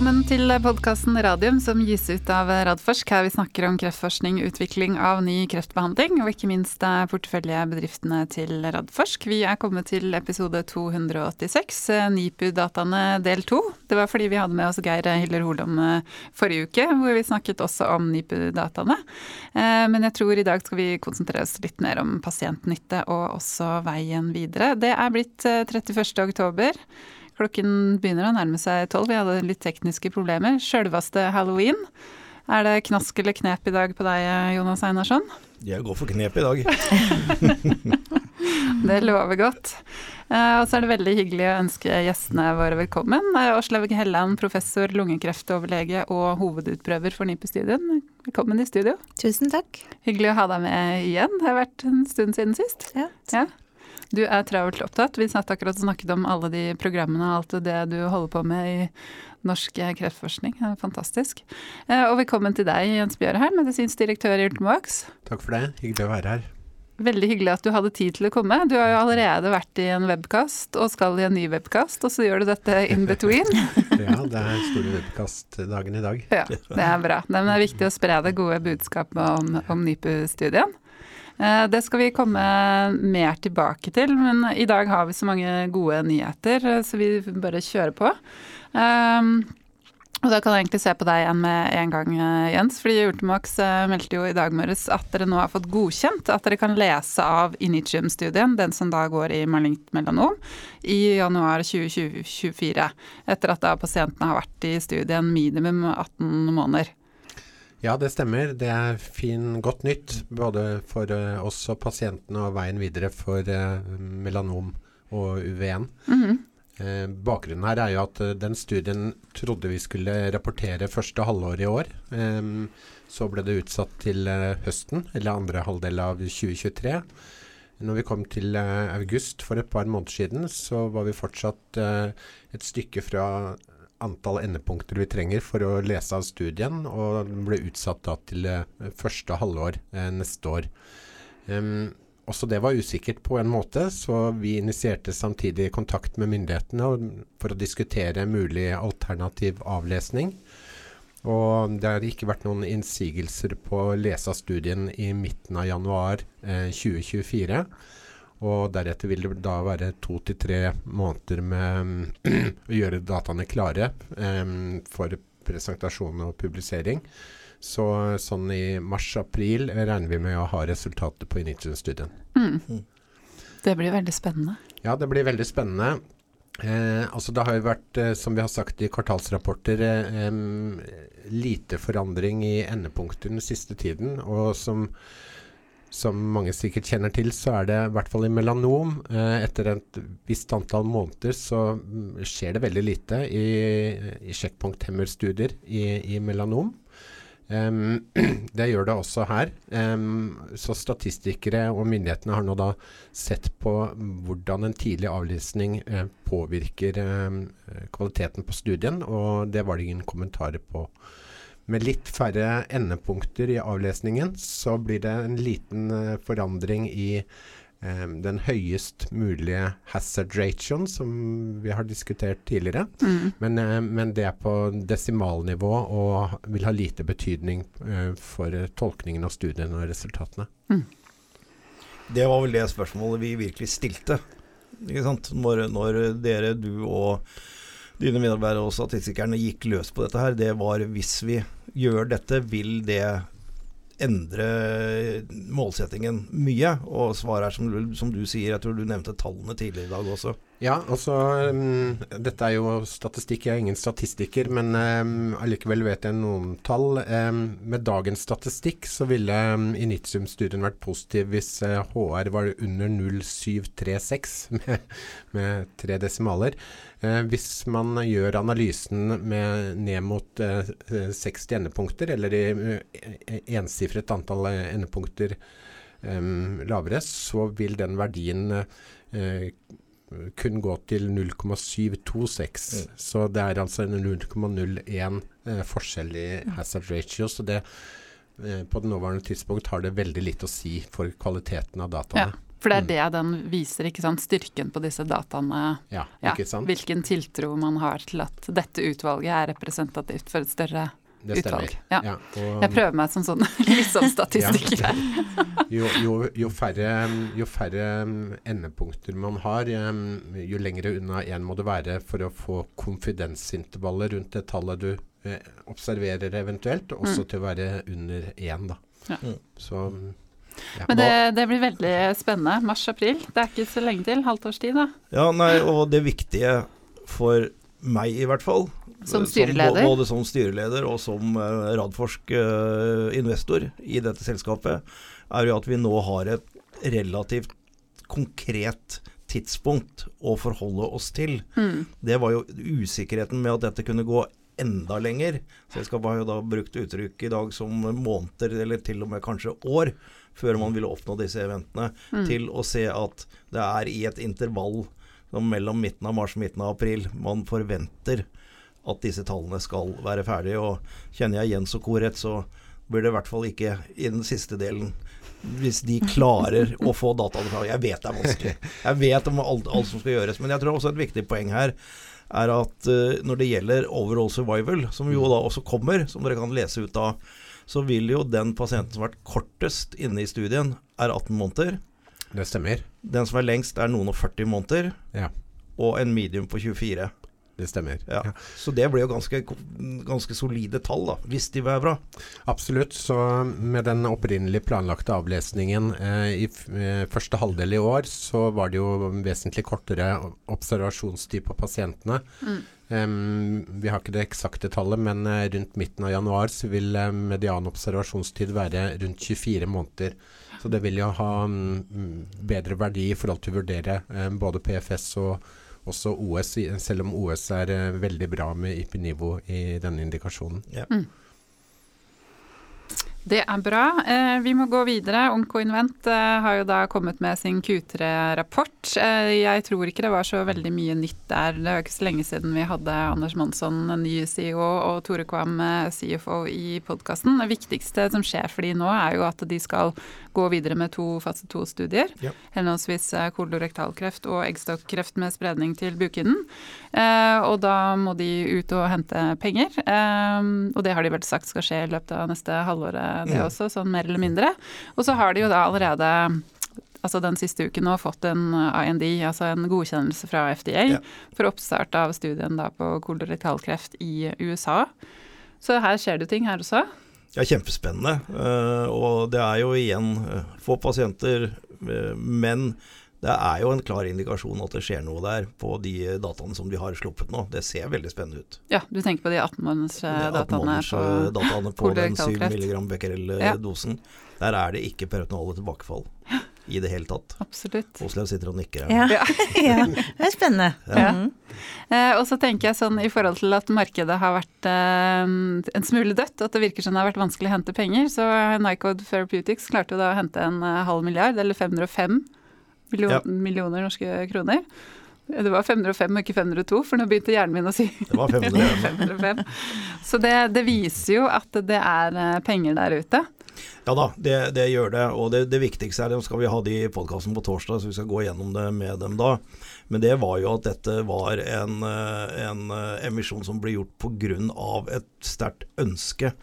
Velkommen til podkasten Radium som gis ut av Radforsk. Her vi snakker om kreftforskning, utvikling av ny kreftbehandling, og ikke minst porteføljebedriftene til Radforsk. Vi er kommet til episode 286, NIPU-dataene del to. Det var fordi vi hadde med oss Geir Hiller Holom forrige uke, hvor vi snakket også om NIPU-dataene. Eh, men jeg tror i dag skal vi konsentrere oss litt mer om pasientnytte og også veien videre. Det er blitt 31. Eh, oktober. Klokken begynner å nærme seg tolv. Vi hadde litt tekniske problemer. Sjølveste halloween. Er det knask eller knep i dag på deg, Jonas Einarsson? Jeg går for knep i dag. det lover godt. Eh, og så er det veldig hyggelig å ønske gjestene våre velkommen. Åslaug Helland, professor, lungekreftoverlege og hovedutprøver for NIPU-studien. Velkommen i studio. Tusen takk. Hyggelig å ha deg med igjen. Det har vært en stund siden sist. Ja. ja. Du er travelt opptatt. Vi satt akkurat og snakket om alle de programmene og alt det du holder på med i norsk kreftforskning. Det er fantastisk. Eh, og velkommen til deg, Jens Bjørheim, medisinsk direktør i Ultimovax. Takk for det. Hyggelig å være her. Veldig hyggelig at du hadde tid til å komme. Du har jo allerede vært i en webkast og skal i en ny webkast, og så gjør du dette in between. ja, det er store webkastdagen i dag. Ja, Det er bra. Det er viktig å spre det gode budskapet om, om NIPU-studien. Eh, det skal vi komme mer tilbake til, men i dag har vi så mange gode nyheter, eh, så vi bare kjører på. Um, og da kan jeg egentlig se på deg igjen med en gang, Jens. fordi Ultimax meldte jo i dag morges at dere nå har fått godkjent at dere kan lese av Initium-studien, den som da går i malignt melanom, i januar 2024. Etter at da pasientene har vært i studien minimum 18 måneder. Ja, det stemmer. Det er fin, godt nytt både for uh, oss og pasientene og veien videre for uh, melanom og UVN. Mm -hmm. uh, bakgrunnen her er jo at den studien trodde vi skulle rapportere første halvår i år. Um, så ble det utsatt til høsten, eller andre halvdel av 2023. Når vi kom til august for et par måneder siden, så var vi fortsatt et stykke fra antall endepunkter vi trenger for å lese av studien, og den ble utsatt da til eh, første halvår eh, neste år. Um, også det var usikkert på en måte, så vi initierte samtidig kontakt med myndighetene for å diskutere mulig alternativ avlesning. Og det har ikke vært noen innsigelser på å lese av studien i midten av januar eh, 2024. Og deretter vil det da være to til tre måneder med å gjøre dataene klare um, for presentasjon og publisering. Så sånn i mars-april regner vi med å ha resultatet på Initium-studien. Mm. mm. Det blir veldig spennende. Ja, det blir veldig spennende. Eh, altså det har jo vært, eh, som vi har sagt i kvartalsrapporter, eh, lite forandring i endepunkter den siste tiden. Og som som mange sikkert kjenner til, så er det i hvert fall i melanom eh, Etter et visst antall måneder så mm, skjer det veldig lite i, i sjekkpunkthemmerstudier i, i melanom. Um, det gjør det også her. Um, så statistikere og myndighetene har nå da sett på hvordan en tidlig avlysning uh, påvirker um, kvaliteten på studien, og det var det ingen kommentarer på. Med litt færre endepunkter i avlesningen så blir det en liten uh, forandring i um, den høyest mulige hazard ration, som vi har diskutert tidligere. Mm. Men, uh, men, det er på desimalnivå og vil ha lite betydning for tolkningen av studiene og resultatene. Mm. Det var vel det spørsmålet vi virkelig stilte. Når, når dere, du og dine medarbeidere og statistikerne gikk løs på dette her, det var hvis vi gjør dette, vil det endre målsettingen mye? Og svaret er som, som, du sier, jeg tror du nevnte tallene tidligere i dag også. Ja, altså um, Dette er jo statistikk, jeg er ingen statistiker, men um, allikevel vet jeg noen tall. Um, med dagens statistikk så ville um, Initium-studien vært positiv hvis uh, HR var under 0,736 med, med tre desimaler. Uh, hvis man gjør analysen med ned mot uh, 60 endepunkter, eller i ensifret antall endepunkter lavere, så vil den verdien kun gå til 0,726. Mm. Så det er altså en 0,01 eh, forskjell i hazard ratio. Så det eh, på det nåværende tidspunkt har det veldig litt å si for kvaliteten av dataene. Ja. For det er det den viser, ikke sant. Styrken på disse dataene. Ja, Ja, ikke sant? hvilken tiltro man har til at dette utvalget er representativt for et større Det stemmer. utvalg. Ja. Ja, og, Jeg prøver meg som sånn liksom statistiker her. jo, jo, jo, færre, jo færre mm, endepunkter man har, jo lengre unna én må det være for å få konfidensintervallet rundt det tallet du eh, observerer eventuelt, også også til å være under én. Da. Ja. Mm. Så mm, ja. Men det, det blir veldig spennende. Mars-april. Det er ikke så lenge til. Halvt års tid, da. Ja, nei, og det viktige for meg i hvert fall Som styreleder? Som, både som styreleder og som uh, Radforsk-investor i dette selskapet, er jo at vi nå har et relativt konkret tidspunkt å forholde oss til. Mm. Det var jo usikkerheten med at dette kunne gå enda lenger. Selskapet har jo da brukt uttrykk i dag som måneder, eller til og med kanskje år, før man ville oppnå disse eventene, Mm. til å se at det er i et intervall mellom midten av mars og midten av april man forventer at disse tallene skal være ferdige. Og kjenner jeg Jens og Co rett, så blir det i hvert fall ikke i den siste delen. Hvis de klarer å få dataene fra Jeg vet det er vanskelig. Jeg vet om alt, alt som skal gjøres. Men jeg tror også et viktig poeng her er at uh, når det gjelder overall survival, som jo da også kommer, som dere kan lese ut av, så vil jo den pasienten som har vært kortest inne i studien, er 18 måneder. Det stemmer. Den som er lengst, er noen og 40 måneder. Ja, Og en medium på 24. det stemmer. Ja. Ja. Så det blir jo ganske, ganske solide tall, da, hvis de er bra. Absolutt. Så med den opprinnelig planlagte avlesningen eh, i f eh, første halvdel i år, så var det jo vesentlig kortere observasjonstid på pasientene. Em, vi har ikke det eksakte tallet, men eh, rundt midten av januar så vil eh, median observasjonstid være rundt 24 måneder. Så det vil jo ha um, bedre verdi i forhold til å vurdere um, både PFS og også OS, selv om OS er eh, veldig bra med IP-nivå i denne indikasjonen. Det er bra. Eh, vi må gå videre. Onkoinvent eh, har jo da kommet med sin Q3-rapport. Eh, jeg tror ikke det var så veldig mye nytt der. Det er ikke så lenge siden vi hadde Anders Monsson, ny CEO, og Tore Kvam, eh, CFO, i podkasten. Det viktigste som skjer for de nå, er jo at de skal gå videre med to fase to-studier. Ja. Henholdsvis eh, kolorektalkreft og eggstokkreft med spredning til bukhinnen. Eh, og da må de ut og hente penger. Eh, og det har de vel sagt skal skje i løpet av neste halvåret, det ja. også, sånn mer eller mindre. Og så har de jo da allerede altså den siste uken nå fått en IND, altså en godkjennelse fra FDA, Ja. for oppstart av studien da på kolorektalkreft i USA. Så her skjer det ting her også. Ja, kjempespennende. eh, og det er jo igjen eh, få pasienter, eh, men det er jo en klar indikasjon at det skjer noe der på de dataene som de har sluppet nå. Det ser veldig spennende ut. Ja, du tenker på de 18-måneders-dataene 18 på på den 7 mg becquerel-dosen. Der er det ikke peritoneale tilbakefall i det hele tatt. Absolutt. Åslaug sitter og nikker her. Ja. Ja. ja, det er spennende. Ja. Mhm. Eh, og så tenker jeg sånn i forhold til at markedet har vært eh, en smule dødt, at det virker som det har vært vanskelig å hente penger, så Nycode Therapeutics klarte jo da å hente en eh, halv milliard, eller 505 million, Ja. millioner norske kroner. Det var 505 og ikke 502, for nå begynte hjernen min å si Det var 500 505. Så det, det viser jo at det er penger der ute. Ja da, det, det gjør det. Og det, det viktigste er, nå skal vi ha de i podkasten på torsdag, så vi skal gå gjennom det med dem da. Men det var jo at dette var en, eh, en eh, emisjon som ble gjort pga. et sterkt ønske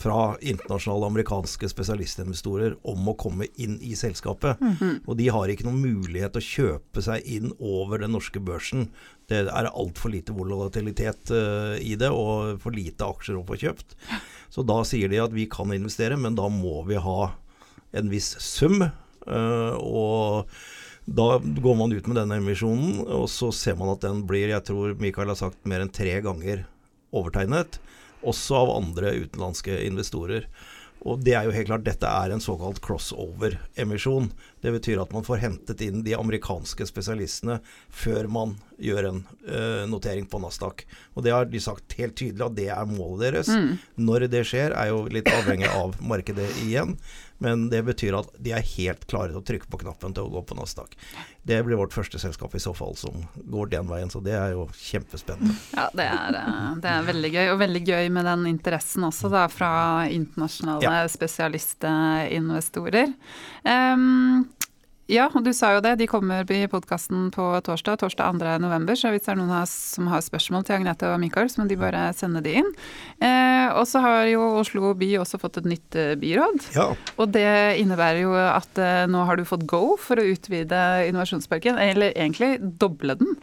fra internasjonale amerikanske spesialistinvestorer om å komme inn i selskapet. Og de har ikke noen mulighet til å kjøpe seg inn over den norske børsen. Det er altfor lite volatilitet uh, i det, og for lite aksjer å få kjøpt. Så da sier de at vi kan investere, men da må vi ha en viss sum. eh, og da går man ut med denne emisjonen, og så ser man at den blir, jeg tror Mikael har sagt, mer enn tre ganger overtegnet. Også av andre utenlandske investorer. Og det er jo helt klart, dette er en såkalt crossover-emisjon. Det betyr at man får hentet inn de amerikanske spesialistene før man gjør en uh, notering på Nasdaq. Og det har de sagt helt tydelig at det er målet deres. Når det skjer er jo litt avhengig av markedet igjen. Men det betyr at de er helt klare til å trykke på knappen til å gå på Nasdaq. Det blir vårt første selskap i så fall som går den veien, så det er jo kjempespennende. Ja, det er, eh, det er veldig gøy. Og veldig gøy med den interessen også da, fra internasjonale Ja. spesialistinvestorer. Em, Ja, og du sa jo det. De kommer i podkasten på torsdag, torsdag 2. november. Så hvis det er noen som har spørsmål til Agnete og Michael, så må de bare sende de inn. Eh, og så har jo Oslo by også fått et nytt eh, byråd. Ja. Og det innebærer jo at eh, nå har du fått go for å utvide Innovasjonsparken, eller egentlig doble den.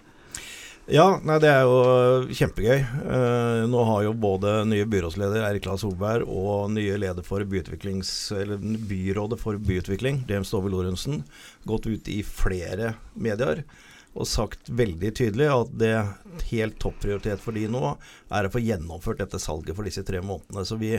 Ja, nei, det er jo kjempegøy. Uh, nå har jo både nye byrådsleder Eirik Lahl Solberg og nye leder for byrådet for byutvikling, James Dove Lorentzen, gått ut i flere medier og sagt veldig tydelig at det helt topprioritet for de nå er å få gjennomført dette salget for disse tre månedene. Så vi,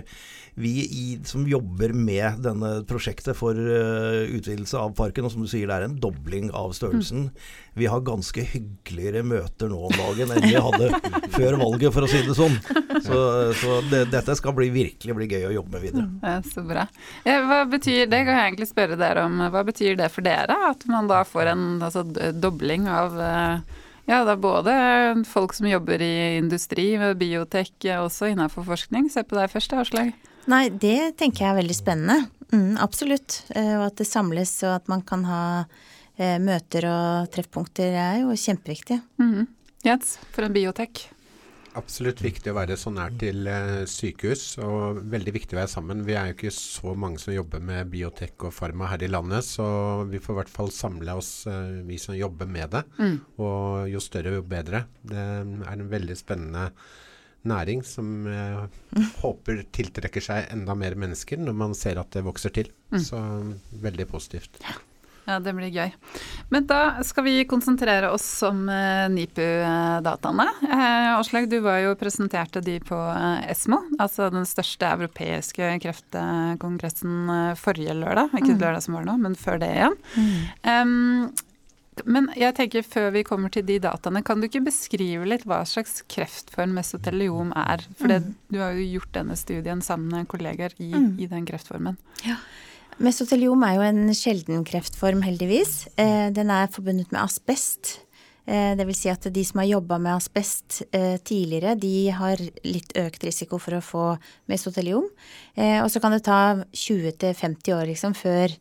vi i, som jobber med denne prosjektet for uh, utvidelse av parken, og som du sier det er en dobling av størrelsen, mm vi har ganske hyggeligere møter nå om dagen enn vi hadde før valget, for å si det sånn. Så, så det, dette skal bli, virkelig bli gøy å jobbe med videre. Ja, så bra. Hva betyr det, kan jeg egentlig spørre dere om, hva betyr det for dere? At man da får en altså, dobling av eh, ja, det er både folk som jobber i industri, med biotek, også innenfor forskning. Se på deg først, Aslaug. Nei, det tenker jeg er veldig spennende. Mm, absolutt. Eh, og at det samles, og at man kan ha Eh, møter og treffpunkter er jo kjempeviktig. Mm. Jens, for en biotek? Absolutt viktig å være så nær til eh, sykehus, og veldig viktig å være sammen. Vi er jo ikke så mange som jobber med biotek og farma her i landet, så vi får i hvert fall samle oss, eh, vi som jobber med det. Mm. Og jo større, jo bedre. Det er en veldig spennende næring som jeg håper tiltrekker seg enda mer mennesker når man ser at det vokser til. Mm. Så veldig positivt. Ja. Ja, det blir gøy. Men da skal vi konsentrere oss om uh, NIPU-dataene. Aslaug, du var jo presenterte de på uh, ESMO, altså den største europeiske kreftkongressen forrige lørdag. Ikke mm. lørdag som var nå, men før det igjen. Mm. Um, men jeg tenker før vi kommer til de dataene, kan du ikke beskrive litt hva slags kreftform mesoteliom er? For mm. du har jo gjort denne studien sammen med kolleger i, mm. i den kreftformen. Ja, Mesoteliom er jo en sjelden kreftform, heldigvis. Eh, den er forbundet med asbest. Eh, det vil si at de som har jobba med asbest eh, tidligere, de har litt økt risiko for å få mesoteliom. Og så kan det ta 20-50 år liksom, før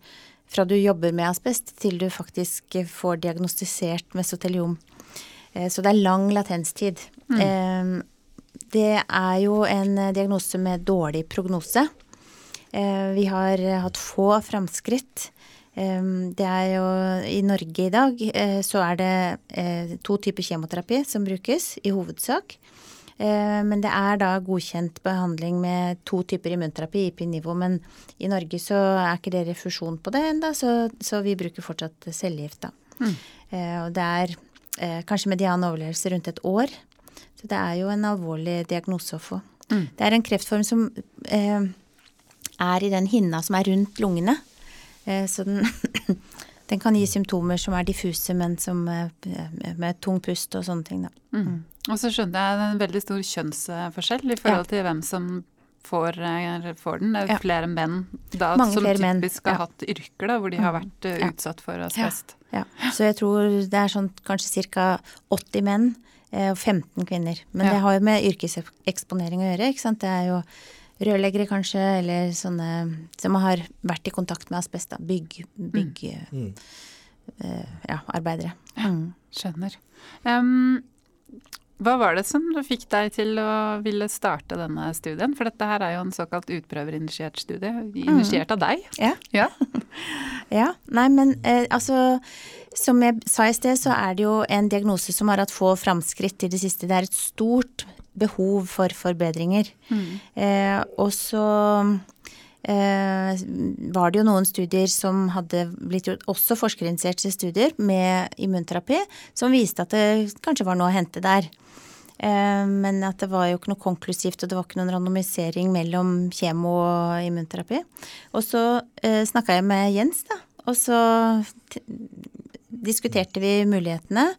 fra du jobber med asbest til du faktisk får diagnostisert mesoteliom. Så det er lang latenstid. Mm. Det er jo en diagnose med dårlig prognose. Eh, vi har hatt få framskritt. Eh, det er jo I Norge i dag eh, så er det to typer kjemoterapi som brukes, i hovedsak. Men det er da godkjent behandling med to typer immunterapi, IP-nivå. Men i Norge så er ikke det refusjon på det ennå, så, så, vi bruker fortsatt cellegift, da. Mm. Og det er kanskje median overlevelse rundt et år. Så det er jo en alvorlig diagnose å få. Mm. Det er en kreftform som eh, er i den hinna som er rundt lungene. Eh, så den, den kan gi symptomer som er diffuse, men som eh, med tung pust og sånne ting. Mm. mm. Og så skjønner jeg det er en veldig stor kjønnsforskjell i forhold ja. til hvem som får, eh, får, den. Det er flere menn da, som typisk menn. har ja. hatt yrker da, hvor de har mm. vært ja. utsatt for asbest. Ja. Så jeg tror det er sånn kanskje ca. 80 menn og 15 kvinner. Men det har jo med yrkeseksponering å gjøre. ikke sant? Det er jo rørleggere kanskje, eller sånne som har vært i kontakt med asbest. Da. Bygg, bygg mm. uh, ja, arbeidere. Mm. Skjønner. Um, hva var det som fikk deg til å ville starte denne studien? For dette her er jo en såkalt utprøverinitiert studie, initiert av deg. Ja. ja. ja. Nei, men eh, altså Som jeg sa i sted, så er det jo en diagnose som har hatt få framskritt i det siste. Det er et stort behov for forbedringer. Mm. Eh, og så eh, var det jo noen studier som hadde blitt gjort, også forskerinitierte studier med immunterapi, som viste at det kanskje var noe å hente der. Eh, men at det var jo ikke noe konklusivt, og det var ikke noen randomisering mellom kjemo og immunterapi. Og så eh, snakka jeg med Jens, da. Og så diskuterte vi mulighetene,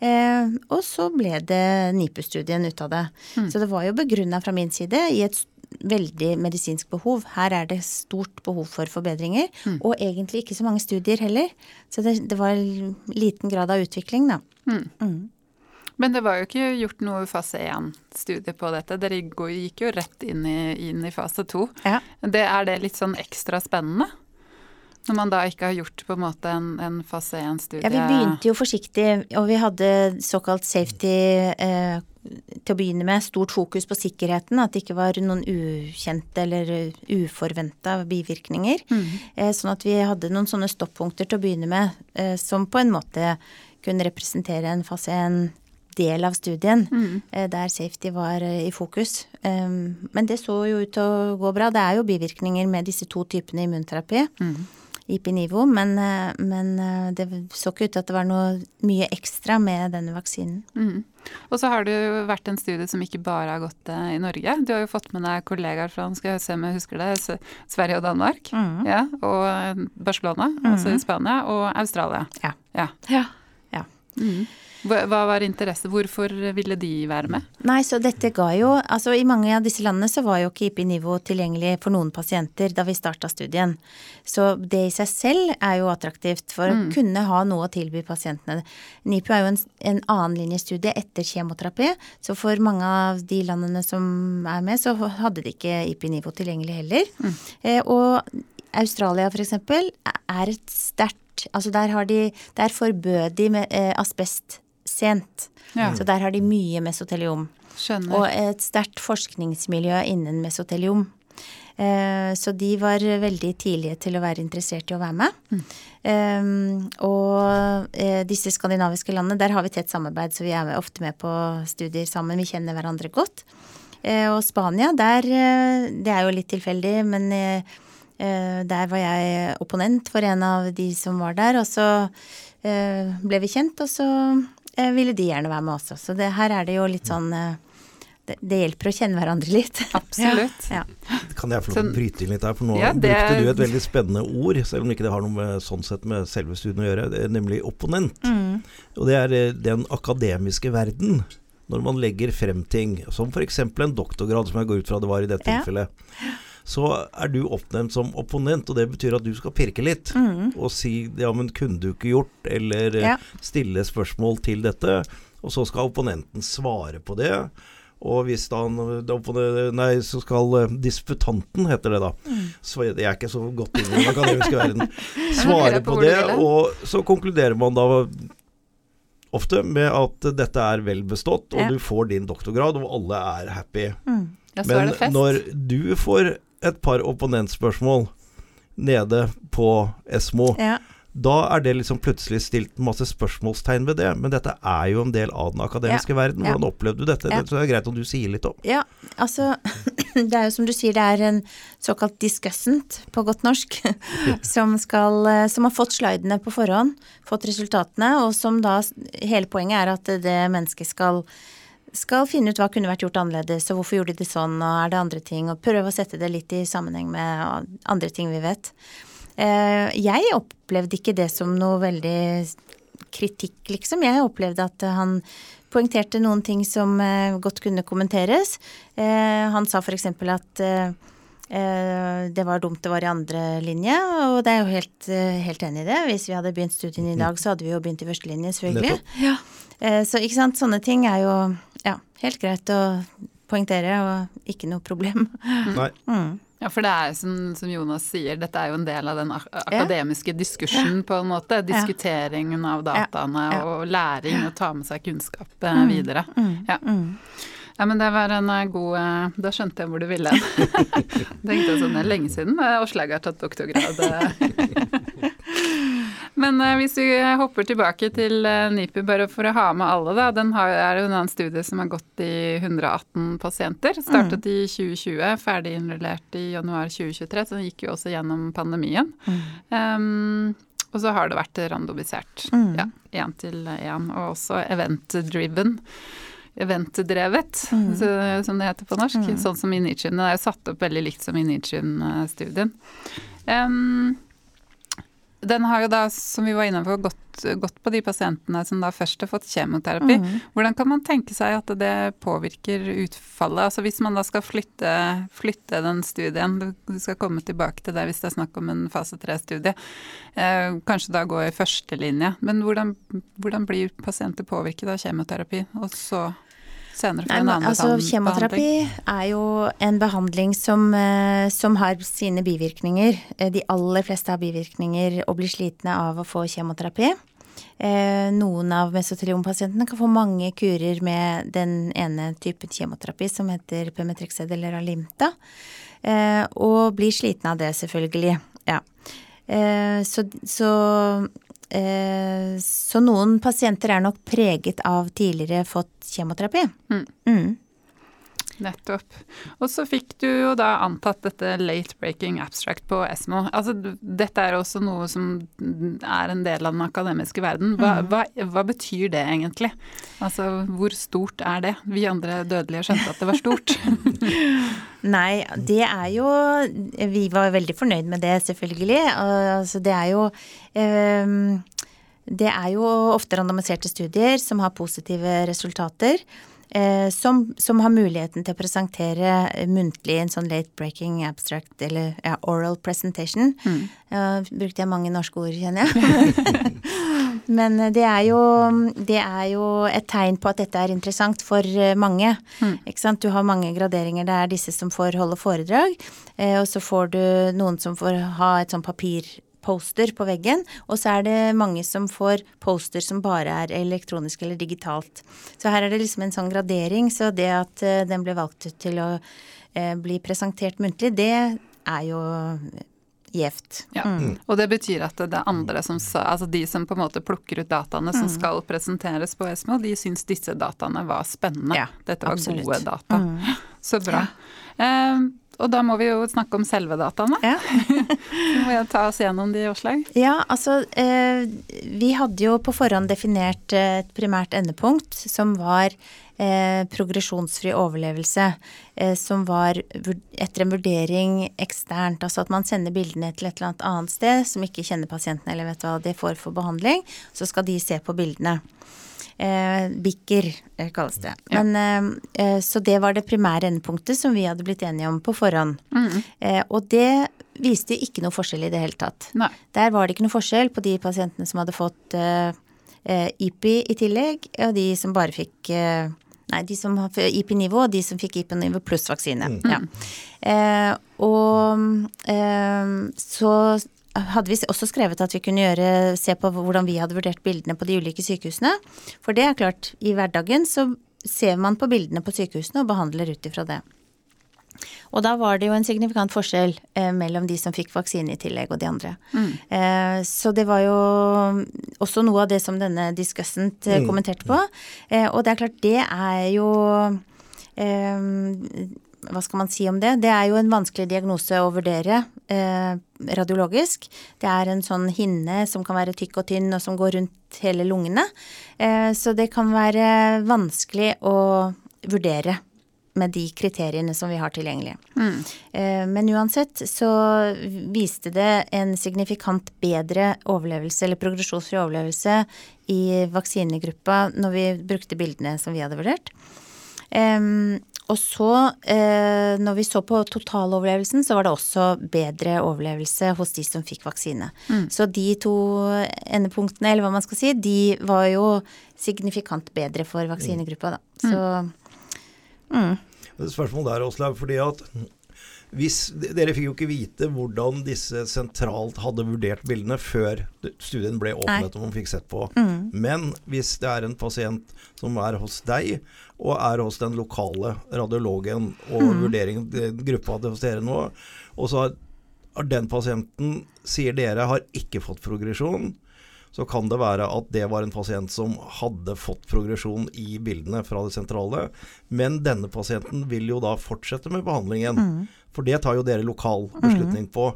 eh, og så ble det NIPU-studien ut av det. Mm. Så det var jo begrunna fra min side i et veldig medisinsk behov. Her er det stort behov for forbedringer, mm. og egentlig ikke så mange studier heller. Så det, det var liten grad av utvikling, da. Mm. mm. Men det var jo ikke gjort noe fase 1-studie på dette. Dere gikk jo rett inn i, inn i fase 2. Ja. Er det litt sånn ekstra spennende? Når man da ikke har gjort på en måte en, en fase 1-studie? Ja, vi begynte jo forsiktig, og vi hadde såkalt safety eh, til å begynne med. Stort fokus på sikkerheten, at det ikke var noen ukjente eller uforventa bivirkninger. Mm. Eh, sånn at vi hadde noen sånne stoppunkter til å begynne med, eh, som på en måte kunne representere en fase 1 del av studien mm. Eh, der safety var i fokus. Men det så jo ut til å gå bra. Det er jo bivirkninger med disse to typene immunterapi. Mm. Ipinivo, men, eh, men, det så ikke ut til at det var noe mye ekstra med denne vaksinen. Mm. Og så har det jo vært en studie som ikke bare har gått i Norge. Du har jo fått med deg kollegaer fra skal jeg se om jeg husker det, Sverige og Danmark. Mm. Ja, og Barcelona, altså i Spania, og Australia. Ja. ja. ja. ja. Hva var interesse? Hvorfor ville de være med? Nei, så dette ga jo Altså i mange av disse landene så var jo ikke IP-nivå tilgjengelig for noen pasienter da vi starta studien. Så det i seg selv er jo attraktivt for mm. å kunne ha noe å tilby pasientene. NIPU er jo en, en annenlinjestudie etter kjemoterapi, så for mange av de landene som er med, så hadde de ikke IP-nivå tilgjengelig heller. Mm. Eh, og Australia f.eks. er et sterkt Altså der, har de, der forbød de med eh, asbest sent. Ja. Så der har de mye mesoteliom. Skjønner. Og et sterkt forskningsmiljø innen mesoteliom. Eh, så de var veldig tidlige til å være interessert i å være med. Mm. Um, og uh, disse skandinaviske landene, der har vi tett samarbeid, så vi er ofte med på studier sammen. Vi kjenner hverandre godt. Og Spania, der Det er jo litt tilfeldig, men der var jeg opponent for en av de som var der. Og så ble vi kjent, og så Eh, ville de gjerne være med også. Så det, her er det jo litt sånn eh, det, det, hjelper å kjenne hverandre litt. Absolutt. ja. Kan jeg få lov til å bryte inn litt her, for nå ja, det... brukte du et veldig spennende ord, selv om ikke det har noe med, sånn sett med selve studien å gjøre, nemlig opponent. Mm. Og det er eh, den akademiske verden. Når man legger frem ting, som f.eks. en doktorgrad, som jeg går ut fra det var i dette ja. tilfellet så er du oppnevnt som opponent, og det betyr at du skal pirke litt mm. og si ja, men kunne du ikke gjort, eller ja. stille spørsmål til dette, og så skal opponenten svare på det. Og hvis da Nei, så skal disputanten, heter det da. Mm. Så jeg er ikke så godt inne i den akademiske verden. Svare på det, og så konkluderer man da ofte med at dette er vel bestått, og ja. du får din doktorgrad, og alle er happy. Mm. Ja, Men når du får et par opponentspørsmål nede på Esmo. Ja. Da er det liksom plutselig stilt masse spørsmålstegn ved det. Men dette er jo en del av den akademiske ja. verden. Hvordan opplevde du dette? Det er greit om du sier litt om. Ja, altså Det er jo som du sier, det er en såkalt discussant på godt norsk. som, skal, som har fått slidene på forhånd, fått resultatene, og som da Hele poenget er at det mennesket skal skal finne ut hva kunne vært gjort annerledes, og hvorfor gjorde de det sånn, og er det andre ting, og prøve å sette det litt i sammenheng med andre ting vi vet. Eh, jeg opplevde ikke det som noe veldig kritikk, liksom. Jeg opplevde at han poengterte noen ting som eh, godt kunne kommenteres. Eh, han sa f.eks. at det var dumt det var i andre linje, og det er jo helt, helt enig i det. Hvis vi hadde begynt studien i dag, så hadde vi jo begynt i første linje, selvfølgelig. Ja. Så ikke sant, sånne ting er jo ja, helt greit å poengtere, og ikke noe problem. Nei. Mm. Ja, for det er som, som, Jonas sier, dette er jo en del av den akademiske ja. diskursen, på en måte. Diskuteringen av dataene ja. og læring og ta med seg kunnskap eh, mm. videre. Mm. Ja. Mm. Ja, men det var en eh, god eh, Da skjønte jeg hvor du ville hen. Tenkte jeg sånn, det er lenge siden Åslaug har tatt doktorgrad. Men uh, hvis vi hopper tilbake til uh, NIPU, bare for å ha med alle, da. Den har, er jo en studie som har gått i 118 pasienter. Startet mm. i 2020, ferdig innrullert i januar 2023, så den gikk jo også gjennom pandemien. Mm. Um, og så har det vært randomisert. Mm. Ja, én til én, og også event-driven. Eventdrevet, mm. som det heter på norsk. Mm. Sånn som Initium. Den er jo satt opp veldig likt som Initium-studien. Um, den har jo da, som vi var inne på, gått, gått, på de pasientene som da først har fått kjemoterapi. Mm. Hvordan kan man tenke seg at det påvirker utfallet? Altså Hvis man da skal flytte, flytte den studien, du skal komme tilbake til det hvis det er snakk om en fase tre-studie, eh, kanskje da gå i førstelinje. Men hvordan, hvordan blir pasienter påvirket av kjemoterapi, og så senere for Nei, en annen altså, behandling? kjemoterapi er jo en behandling som, eh, som har sine bivirkninger. Eh, De aller fleste har bivirkninger og blir slitne av å få kjemoterapi. Eh, Noen av mesoteliompasientene kan få mange kurer med den ene typen kjemoterapi som heter Pemetrexed eller Alimta, og blir slitne av det, selvfølgelig. Ja. Så, så, så noen pasienter er nok preget av tidligere fått kjemoterapi. Mm. Mm. Nettopp. Og så fikk du jo da antatt dette late breaking abstract på Esmo. Altså, dette er også noe som er en del av den akademiske verden. Hva, hva, hva betyr det egentlig? Altså, hvor stort er det? Vi andre dødelige skjønte at det var stort. Nei, det er jo Vi var veldig fornøyd med det, selvfølgelig. Altså, det er jo ehm, Det er jo ofte randomiserte studier som har positive resultater. Eh, som, som har muligheten til å presentere muntlig en sånn late breaking abstract, eller ja, oral presentation. Ja, brukte jeg mange norske ord, kjenner jeg. Men det er, jo, det er jo et tegn på at dette er interessant for mange. mange. Ikke sant? Du har mange graderinger. Det er disse som får holde foredrag, eh, og så får du noen som får ha et sånn papirposter på veggen, og så er det mange som får poster som bare er elektronisk eller digitalt. Så her er det liksom en sånn gradering, så det at eh, den ble valgt ut til å eh, bli presentert muntlig, det er jo gjevt. Ja. Og det betyr at det er andre som sa Altså de som på en måte plukker ut dataene som skal presenteres på Esmo, de syns disse dataene var spennende. Ja, Dette var absolutt. gode data. Så bra. Eh, og da må vi jo snakke om selve dataene. Ja. Må jeg ta oss gjennom de, Åslaug. Ja, altså eh, Vi hadde jo på forhånd definert eh, et primært endepunkt som var eh, progresjonsfri overlevelse. Eh, som var etter en vurdering eksternt. Altså at man sender bildene til et eller annet annet sted som ikke kjenner pasienten eller vet hva de får for behandling. Så skal de se på bildene. Eh, BIKR eh, kalles det. Ja. Men, eh, eh, så det var det primære endepunktet som vi hadde blitt enige om på forhånd. Eh, og det viste ikke noe forskjell i det hele tatt. Nei. Der var det ikke noe forskjell på de pasientene som hadde fått eh, eh, IPI i tillegg, og de som bare fikk Nei, de som har IP-nivå, og de som fikk IP-nivå pluss vaksine. Ja. Eh, og eh, så hadde vi også skrevet at vi kunne gjøre, se på hvordan vi hadde vurdert bildene på de ulike sykehusene. For det er klart, i hverdagen så ser man på bildene på sykehusene og behandler ut ifra det. Og da var det jo en signifikant forskjell eh, mellom de som fikk vaksine i tillegg og de andre. Eh, så det var jo også noe av det som denne discussant eh, kommenterte på. Eh, og det er klart, det er jo eh, hva skal man si om det? Det er jo en vanskelig diagnose å vurdere eh, radiologisk. Det er en sånn hinne som kan være tykk og tynn og som går rundt hele lungene. Eh, så det kan være vanskelig å vurdere med de kriteriene som vi har tilgjengelig. Eh, Men uansett så viste det en signifikant bedre overlevelse, eller progresjonsfri overlevelse, i vaksinegruppa når vi brukte bildene som vi hadde vurdert. Em, og så, eh, når vi så på totaloverlevelsen, så var det også bedre overlevelse hos de som fikk vaksine. Så de to endepunktene, eller hva man skal si, de var jo signifikant bedre for vaksinegruppa, da. Så Spørsmål der, Åslaug, fordi at hvis, Dere fikk jo ikke vite hvordan disse sentralt hadde vurdert bildene før studien ble åpnet og man fikk sett på. Men hvis det er en pasient som er hos deg, og er hos den lokale radiologen, og vurderingen den gruppa hos dere nå, og så har har den pasienten, sier dere, har ikke fått progresjon, så kan det være at det var en pasient som hadde fått progresjon i bildene fra det sentrale. Men denne pasienten vil jo da fortsette med behandlingen. For det tar jo dere lokal beslutning på.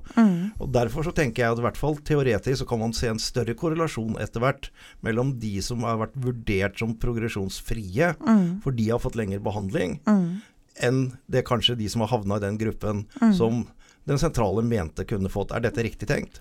Og Derfor så tenker jeg at i hvert fall teoretisk så kan man se en større korrelasjon etter hvert mellom de som har vært vurdert som progresjonsfrie, for de har fått lengre behandling, enn det kanskje de som har havna i den gruppen som den sentrale mente kunne fått. Er dette riktig tenkt?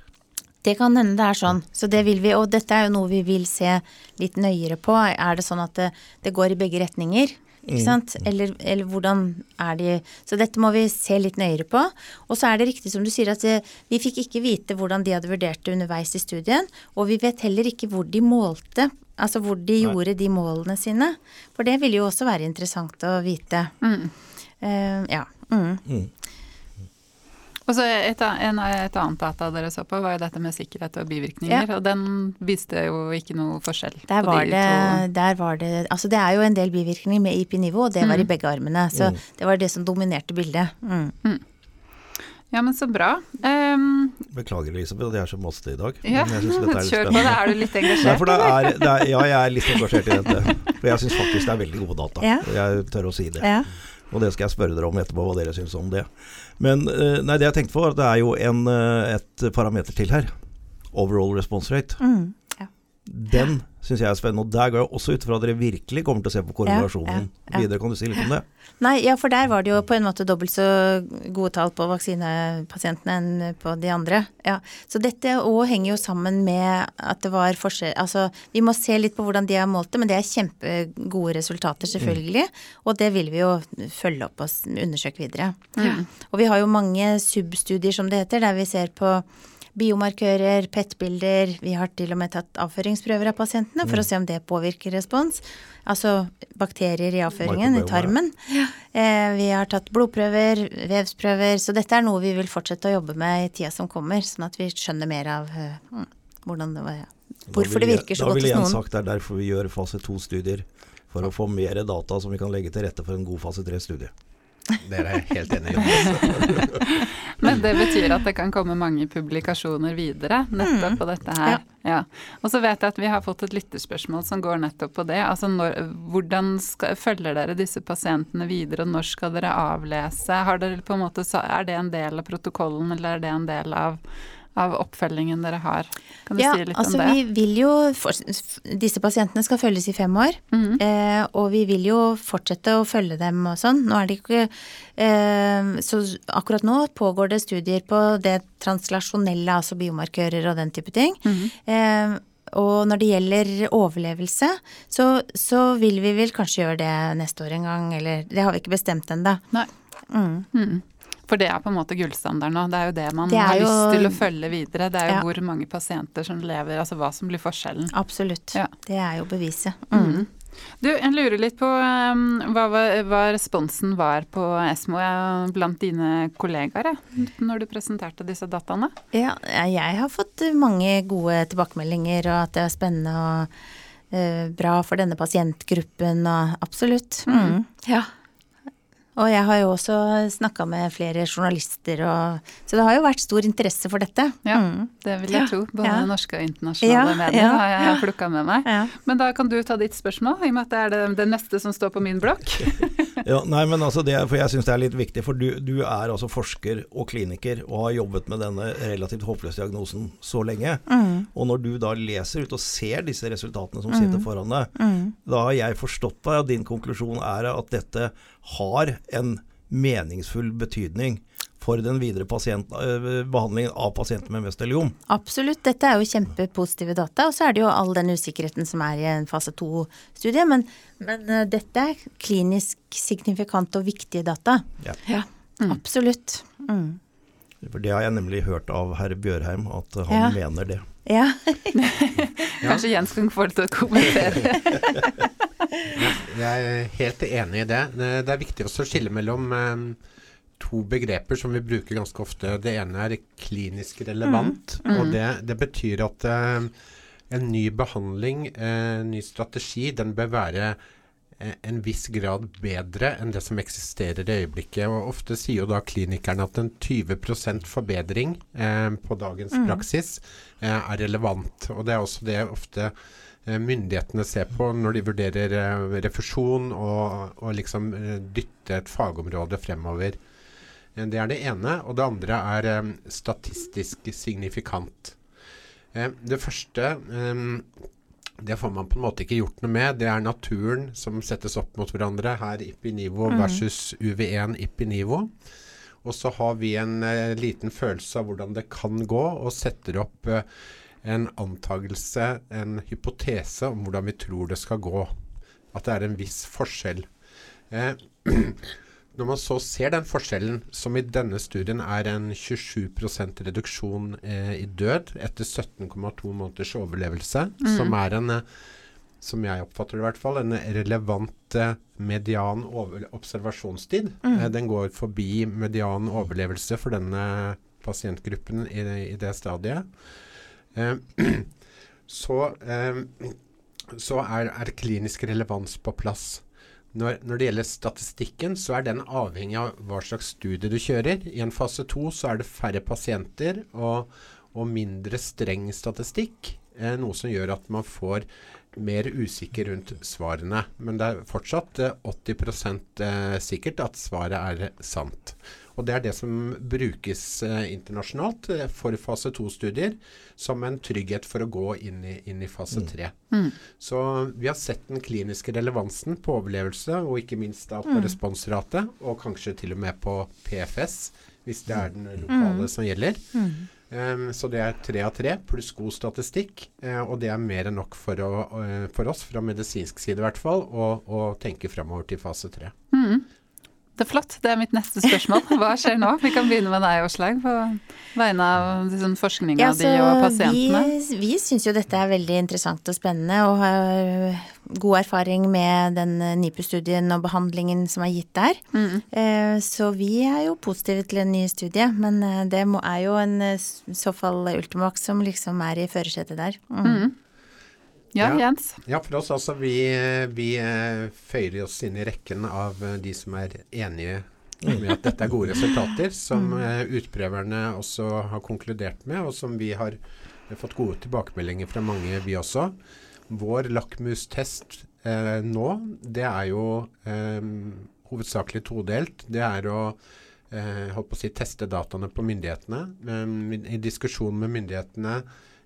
Det kan hende det er sånn. Så det vil vi, og dette er jo noe vi vil se litt nøyere på. Er det sånn at det, det går i begge retninger? Ikke sant? Eller, eller hvordan er de Så dette må vi se litt nøyere på. Og så er det riktig som du sier at eh, vi fikk ikke vite hvordan de hadde vurdert det underveis i studien. Og vi vet heller ikke hvor de målte, altså hvor de Nei. gjorde de målene sine. For det ville jo også være interessant å vite. Mm. Uh, ja. Mm. Mm. Og så et, en, et annet data dere så på, var jo dette med sikkerhet og bivirkninger. Og den viste jo ikke noe forskjell Der på var, de det, to. der var det Altså det er jo en del bivirkninger med IP-nivå, og det var i begge armene. Så Mm. det var det som dominerte bildet. Mm. Ja, men så bra. Um, Beklager Elisabeth at jeg er så masete i dag. ja, men jeg synes dette er litt kjør på da. Er du litt Nei, engasjert? for det er, det er, ja, jeg er litt engasjert i dette. For jeg syns faktisk det er veldig gode data. Ja. Jeg tør å si det. Ja. Og det skal jeg spørre dere om etterpå, hva dere syns om det. Men eh, nei, det jeg tenkte på, var at det er jo en, eh, et parameter til her. Overall response rate. Mm. Den syns jeg er spennende. Og der går jeg også ut fra at dere virkelig kommer til å se på korrelasjonen Ja, ja, ja. videre. Kan du si litt om det? Nei, ja, for der var det jo på en måte dobbelt så gode tall på vaksinepasientene enn på de andre. Ja. Så dette òg henger jo sammen med at det var forskjell Altså, vi må se litt på hvordan de har målt det, men det er kjempegode resultater, selvfølgelig. Og det vil vi jo følge opp og undersøke videre. Mm. Og vi har jo mange substudier, som det heter, der vi ser på biomarkører, PET-bilder. Vi har til og med tatt avføringsprøver av pasientene for å se om det påvirker respons. Altså bakterier i avføringen, i tarmen. Eh, vi har tatt blodprøver, vevsprøver. Så dette er noe vi vil fortsette å jobbe med i tida som kommer, sånn at vi skjønner mer av eh, mm, hvordan det var. Ja. Hvorfor Da det vil jeg- virker så Da godt ville jeg hos noen. sagt det er derfor vi gjør fase to-studier. For å få mer data som vi kan legge til rette for en god fase tre-studie. Dere er helt enig i. Men det betyr at det kan komme mange publikasjoner videre nettopp på dette her. Ja. Og så vet jeg at vi har fått et lytterspørsmål som går nettopp på det. Altså når, hvordan skal, følger dere disse pasientene videre, og når skal dere avlese? Har dere på en måte, er det en del av protokollen, eller er det en del av, av oppfølgingen dere har? Kan du Ja, si litt altså om det? vi vil jo for, Disse pasientene skal følges i fem år. Mhm. Eh, og vi vil jo fortsette å følge dem og sånn. Nå er det ikke eh, Så akkurat nå pågår det studier på det translasjonelle, altså biomarkører og den type ting. Mhm. eh, og når det gjelder overlevelse, så, så vil vi vel kanskje gjøre det neste år en gang, eller Det har vi ikke bestemt ennå. Nei. Mm. For det er på en måte gullstandarden nå. Det er jo det man Det har jo- lyst til å følge videre. Det er jo Ja. hvor mange pasienter som lever, altså hva som blir forskjellen. Absolutt. Ja. Det er jo beviset. Mm. Du, jeg lurer litt på um, hva, hva responsen var på Esmo blant dine kollegaer når du presenterte disse dataene? Ja, jeg har fått mange gode tilbakemeldinger, og at det er spennende og uh, bra for denne pasientgruppen, og absolutt. Mm. Ja. Og jeg har jo også snakka med flere journalister, og, så det har jo vært stor interesse for dette. Ja, Mm. det vil jeg Ja, tro. Både ja. norske og internasjonale Ja, medier ja, har jeg ja. plukka med meg. Ja. Men da kan du ta ditt spørsmål, i og med at det er det, det neste som står på min blokk. Ja, nei, men altså det, for jeg syns det er litt viktig, for du, du er altså forsker og kliniker og har jobbet med denne relativt håpløse diagnosen så lenge. Mm. Og når du da leser ut og ser disse resultatene som sitter foran deg, Mm. da har jeg forstått deg, og din konklusjon er at dette har en meningsfull betydning for den videre pasient, øh, behandlingen av pasienter med mesteliom. Absolutt, dette er jo kjempepositive data. Og så er det jo all den usikkerheten som er i en fase to-studie. Men, men eh, dette er klinisk signifikante og viktige data. Ja. Absolutt. Mm. For det har jeg nemlig hørt av herr Bjørheim, at han Ja. mener det. Ja. Kanskje Jens kan få det til å kommentere. Jeg er helt enig i det. Det er viktig å skille mellom eh, to begreper som vi bruker ganske ofte. Det ene er klinisk relevant, og det, det betyr at eh, en ny behandling, en ny strategi, den bør være eh, en viss grad bedre enn det som eksisterer i øyeblikket. Og ofte sier jo da klinikerne at en 20 forbedring eh, på dagens praksis eh, er relevant. Og det er også det ofte eh, myndighetene ser på når de vurderer eh, refusjon og, og liksom eh, dytte et fagområde fremover. Eh, Det er det ene. Og det andre er eh, statistisk signifikant. Eh, det første eh, det får man på en måte ikke gjort noe med. Det er naturen som settes opp mot hverandre. Her Ipinivo versus UV1 Ipinivo. Og så har vi en eh, liten følelse av hvordan det kan gå, og setter opp eh, en antagelse, en hypotese om hvordan vi tror det skal gå. At det er en viss forskjell. Eh, når man så ser den forskjellen, som i denne studien er en 27 reduksjon eh, i død etter 17,2 måneders overlevelse, mm. som er en eh, som jeg oppfatter det i hvert fall, en relevant eh, median observasjonstid. Mm. Eh, den går forbi median overlevelse for denne pasientgruppen i, i det stadiet. Eh, så, eh, så er, er, klinisk relevans på plass. Når, når, det gjelder statistikken, så er den avhengig av hva slags studie du kjører. I en fase to så er det færre pasienter og, og mindre streng statistikk. Eh, noe som gjør at man får mer usikker rundt svarene. Men det er fortsatt eh, 80 eh, sikkert at svaret er sant. Og Det er det som brukes eh, internasjonalt eh, for fase 2-studier som en trygghet for å gå inn i, inn i fase 3. Mm. mm. Så vi har sett den kliniske relevansen på overlevelse, og ikke minst da på mm. responsrate, og kanskje til og med på PFS, hvis det er den lokale mm. som gjelder. Mm. Um, så det er tre av tre pluss god statistikk. Uh, og det er mer enn nok for, å, uh, for, oss, fra medisinsk side i hvert fall, å tenke framover til fase tre. Mm. Det er flott. Det er mitt neste spørsmål. Hva skjer nå? Vi kan begynne med deg, Åslaug, på vegne av liksom, forskninga ja, di og pasientene. Vi, vi syns jo dette er veldig interessant og spennende, og har god erfaring med den NIPU-studien og behandlingen som er gitt der. Mm. Eh, så vi er jo positive til en ny studie, men eh, det er jo en i så fall Ultimax som liksom er i førersetet der. Mm. Mm. Ja, Jens? Ja, for oss altså. Vi, vi uh, føyer oss inn i rekken av uh, de som er enige med at dette er gode resultater, som uh, utprøverne også har konkludert med, og som vi har fått gode tilbakemeldinger fra mange, vi også. Vår lakmustest nå, det er jo hovedsakelig todelt. Det er å holdt på å si, teste dataene på myndighetene. I diskusjon med myndighetene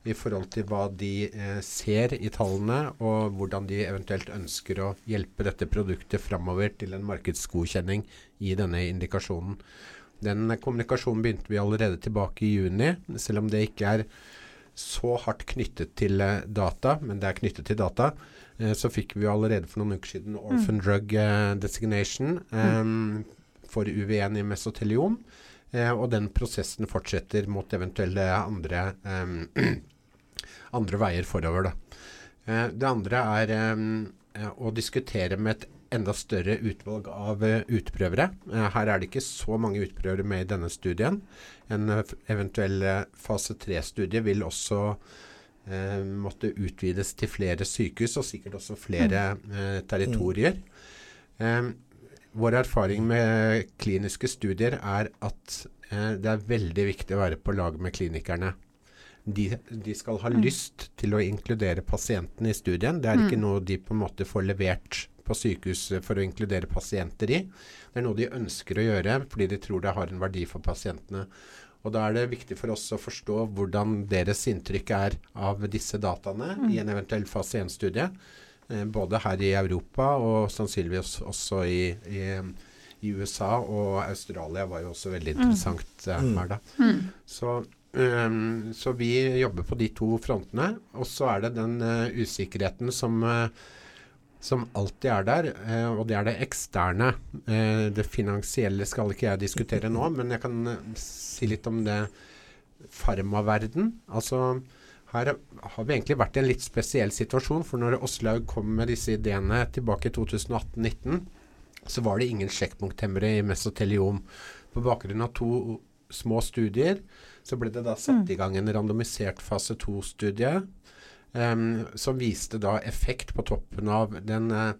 i forhold til hva de eh, ser i tallene, og hvordan de eventuelt ønsker å hjelpe dette produktet framover til en markedsgodkjenning i denne indikasjonen. Den kommunikasjonen begynte vi allerede tilbake i juni, selv om det ikke er så hardt knyttet til eh, data, men det er knyttet til data. Eh, så fikk vi allerede for noen uker siden Orphan mm. Drug eh, Designation mm. for UV1 i mesoteliom. Eh, og den prosessen fortsetter mot eventuelle andre andre veier forover. Da. Eh, det andre er eh, å diskutere med et enda større utvalg av utprøvere. Her er det ikke så mange utprøvere med i denne studien. En eventuell fase 3-studie vil også måtte utvides til flere sykehus, og sikkert også flere territorier. vår erfaring med kliniske studier er at det er veldig viktig å være på lag med klinikerne de, de, skal ha mm. lyst til å inkludere pasientene i studien. Det er ikke mm. noe de på en måte får levert på sykehus for å inkludere pasienter i. Det er noe de ønsker å gjøre fordi de tror det har en verdi for pasientene. Og Da er det viktig for oss å forstå hvordan deres inntrykk er av disse dataene mm. i en eventuell fase 1-studie. Eh, både her i Europa og sannsynligvis også i, i, i, USA. Og Australia var jo også veldig mm. interessant mm. her, da. Mm. Så Um, så vi jobber på de to frontene. Og så er det den uh, usikkerheten som, uh, som, alltid er der, uh, og det er det eksterne. det finansielle skal ikke jeg diskutere nå, men jeg kan si litt om det farmaverden. Altså her har vi egentlig vært i en litt spesiell situasjon, for når Åslaug kom med disse ideene tilbake i 2018-2019, så var det ingen sjekkpunkthemmere i mesoteliom. På bakgrunn av to små studier så ble det da satt mm. i gang en randomisert fase 2-studie um, som viste da effekt på toppen av den uh,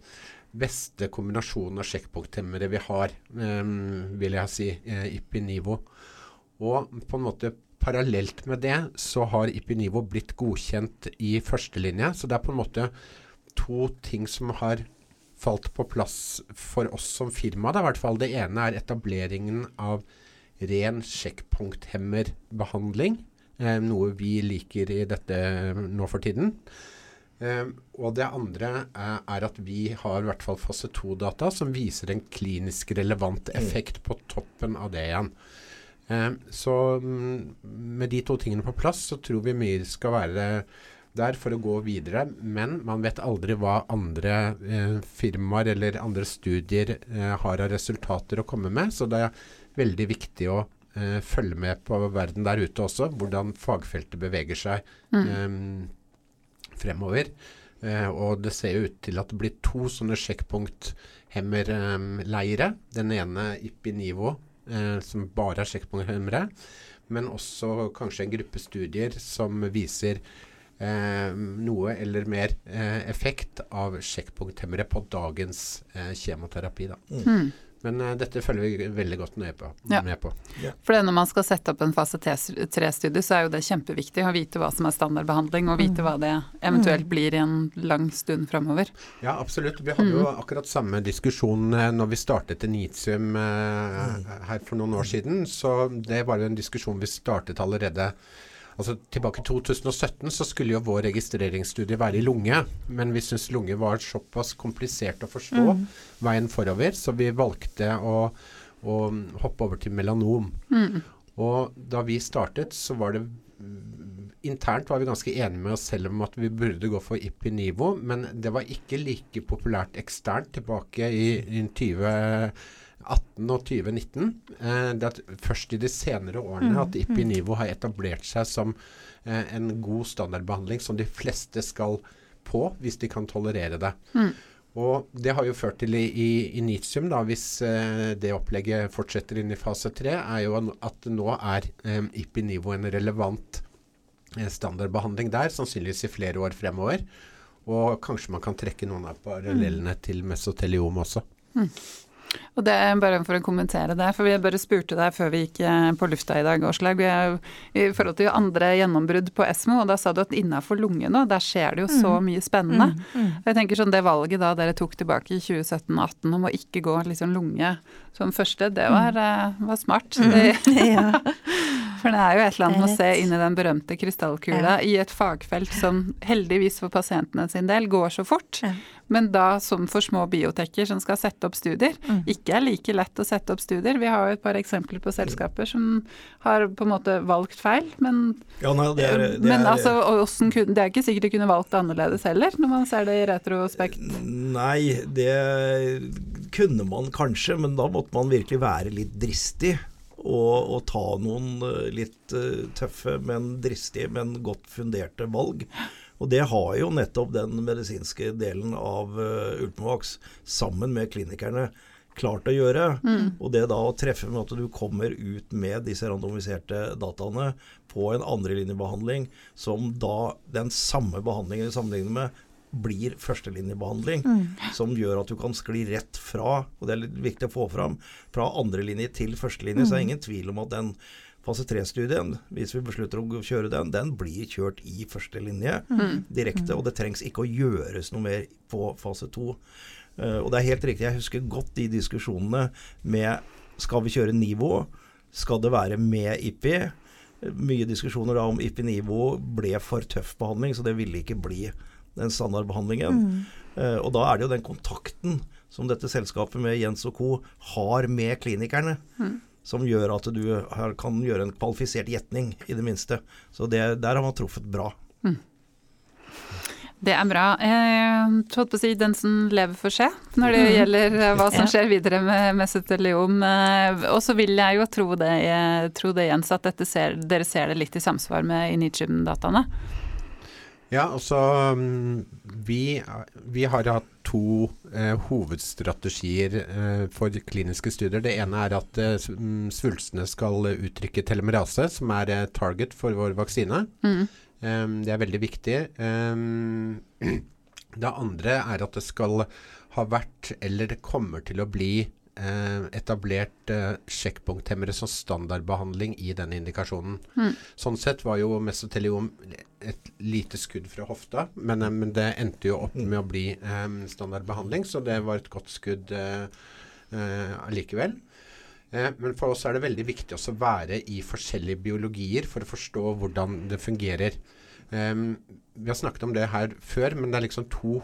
beste kombinasjonen av sjekkpunkthemmere vi har, um, vil jeg si, uh, Ipinivo. Og på en måte parallelt med det så har Ipinivo blitt godkjent i førstelinje. Så det er på en måte to ting som har falt på plass for oss som firma. Da, i hvert fall. Det ene er etableringen av ren sjekkpunkthemmerbehandling. Eh, noe vi liker i dette nå for tiden. Eh, og det andre er, er, at vi har i hvert fall fase 2-data som viser en klinisk relevant mm. effekt på toppen av det igjen. Eh, så mm, med de to tingene på plass, så tror vi mye skal være der for å gå videre, men man vet aldri hva andre eh, firmaer eller andre studier eh, har av resultater å komme med. Så det er veldig viktig å eh, følge med på verden der ute også, hvordan fagfeltet beveger seg eh, fremover. Eh, og det ser jo ut til at det blir to sånne sjekkpunkthemmerleire. Den ene Ippi-Nivo, eh, som bare er sjekkpunkthemmere. Men også kanskje en gruppe studier som viser eh, noe eller mer eh, effekt av sjekkpunkthemmere på dagens eh, kjemoterapi. Da. Mm. Men uh, dette følger vi veldig godt nøye på, Ja. med på. For det, når man skal sette opp en fase 3-studie, så er jo det kjempeviktig å vite hva som er standardbehandling, og vite hva det eventuelt blir i en lang stund framover. Ja, absolutt. Vi hadde jo akkurat samme diskusjon eh, når vi startet Enitium uh, her for noen år siden. Så det var jo en diskusjon vi startet allerede Altså Tilbake i 2017 så skulle jo vår registreringsstudie være i lunge, men vi syntes lunge var såpass komplisert å forstå veien forover, så vi valgte å, å hoppe over til melanom. Og da vi startet, så var det Internt var vi ganske enige med oss selv om at vi burde gå for IPI-nivå, men det var ikke like populært eksternt tilbake i, i 2018 og 2019. Eh, det er først i de senere årene at Ippi-Nivo har etablert seg som eh, en god standardbehandling som de fleste skal på hvis de kan tolerere det. Og det har jo ført til i, i Initium, da, hvis eh, det opplegget fortsetter inn i fase 3, er jo at nå er eh, Ippi-Nivo en relevant eh, standardbehandling der, sannsynligvis i flere år fremover. Og kanskje man kan trekke noen av parallellene til mesoteliom også. Og det er bare for å kommentere det, for vi bare spurte deg før vi gikk eh, på lufta i dag, Åslaug, i forhold til andre gjennombrudd på ESMO, og da sa du at innafor lunge nå, der skjer det jo så mye spennende. Og Jeg tenker sånn Det valget da dere tok tilbake i 2017-2018 om å ikke gå liksom lunge som første, det var, eh, var smart. Det, ja. for det er jo et eller annet med å se inn i den berømte krystallkula i et fagfelt som heldigvis for pasientene sin del går så fort, Ja. men da som for små biotekker som skal sette opp studier, ikke er like lett å sette opp studier. Vi har jo et par eksempler på selskaper som har på en måte valgt feil, men, Ja, nei, det er, det men er, altså, hvordan kunne, det er ikke sikkert de kunne valgt det annerledes heller, når man ser det i retrospekt. Nei, det kunne man kanskje, men da måtte man virkelig være litt dristig. Og, og ta noen eh, litt eh, tøffe, men dristige, men godt funderte valg. Og det har jo nettopp den medisinske delen av uh, Ultimovax sammen med klinikerne klart å gjøre. Og det da å treffe med at du kommer ut med disse randomiserte dataene på en andrelinjebehandling som da den samme behandlingen du sammenligner med, blir førstelinjebehandling, som gjør at du kan skli rett fra, og det er litt viktig å få fram, fra andrelinje til førstelinje. Så det er ingen tvil om at den fase 3-studien, hvis vi beslutter å kjøre den, den blir kjørt i første linje direkte, og det trengs ikke å gjøres noe mer på fase 2. Uh, og det er helt riktig, jeg husker godt de diskusjonene med skal vi kjøre nivå, skal det være med IPI? Mye diskusjoner da om IPI-nivå ble for tøff behandling, så det ville ikke bli den standardbehandlingen. Eh, og da er det jo den kontakten som dette selskapet med Jens og co. har med klinikerne, som gjør at du kan gjøre en kvalifisert gjetning, i det minste. Så det, der har man truffet bra. Det er bra. Eh, holdt på å si, den som lever får se, når det gjelder eh, hva som skjer videre med mesoteliom. Eh, og så vil jeg jo tro det, tro det Jens, at dette ser, dere ser det litt i samsvar med Initium-dataene. Ja, altså mm, vi, vi har hatt to eh, hovedstrategier eh, for kliniske studier. Det ene er at eh, mm, svulstene skal uttrykke telemerase, som er eh, target for vår vaksine. Mm. Em, det er veldig viktig. Em, det andre er at det skal ha vært, eller det kommer til å bli, etablert eh, sjekkpunkthemmere som standardbehandling i denne indikasjonen. Mm. Sånn sett var jo mesoteliom et lite skudd fra hofta, men, eh, men det endte jo opp med å bli em, standardbehandling, så det var et godt skudd eh, eh, allikevel. Eh, men for oss er det veldig viktig også å være i forskjellige biologier for å forstå hvordan det fungerer. Um, vi har snakket om det her før, men det er liksom to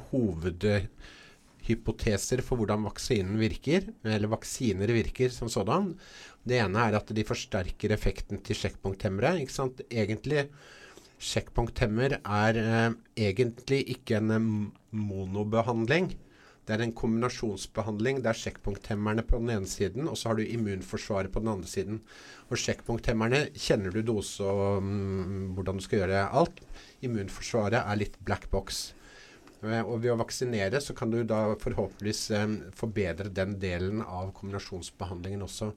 hovedhypoteser for hvordan vaksinen virker, eller vaksiner virker som sådan. Det ene er at de forsterker effekten til sjekkpunkthemmere. ikke sant? Egentlig Sjekkpunkthemmer er eh, egentlig ikke en eh, monobehandling. Det er en kombinasjonsbehandling. Det er sjekkpunkthemmerne på den ene siden, og så har du immunforsvaret på den andre siden. Og sjekkpunkthemmerne kjenner du dose og um, hvordan du skal gjøre alt. Immunforsvaret er litt black box. Og ved å vaksinere så kan du da forhåpentligvis um, forbedre den delen av kombinasjonsbehandlingen også.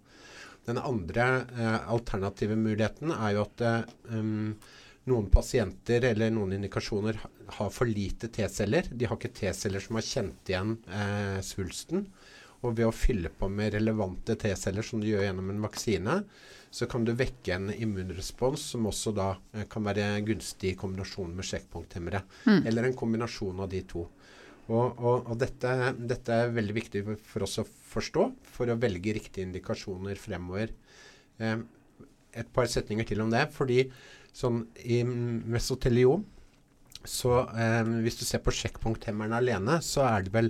Den andre uh, alternative muligheten er jo at um, noen pasienter eller noen indikasjoner har for lite T-celler. De har ikke T-celler som har kjent igjen eh, svulsten. Og ved å fylle på med relevante T-celler, som du gjør gjennom en vaksine, så kan du vekke en immunrespons som også da eh, kan være gunstig i kombinasjon med sjekkpunkthemmere. Mm. Eller en kombinasjon av de to. Og, og, og dette, dette, er veldig viktig for oss å forstå for å velge riktige indikasjoner fremover. Eh, et par setninger til om det. fordi Sånn i mesoteliom så eh, hvis du ser på sjekkpunkthemmerne alene, så er det vel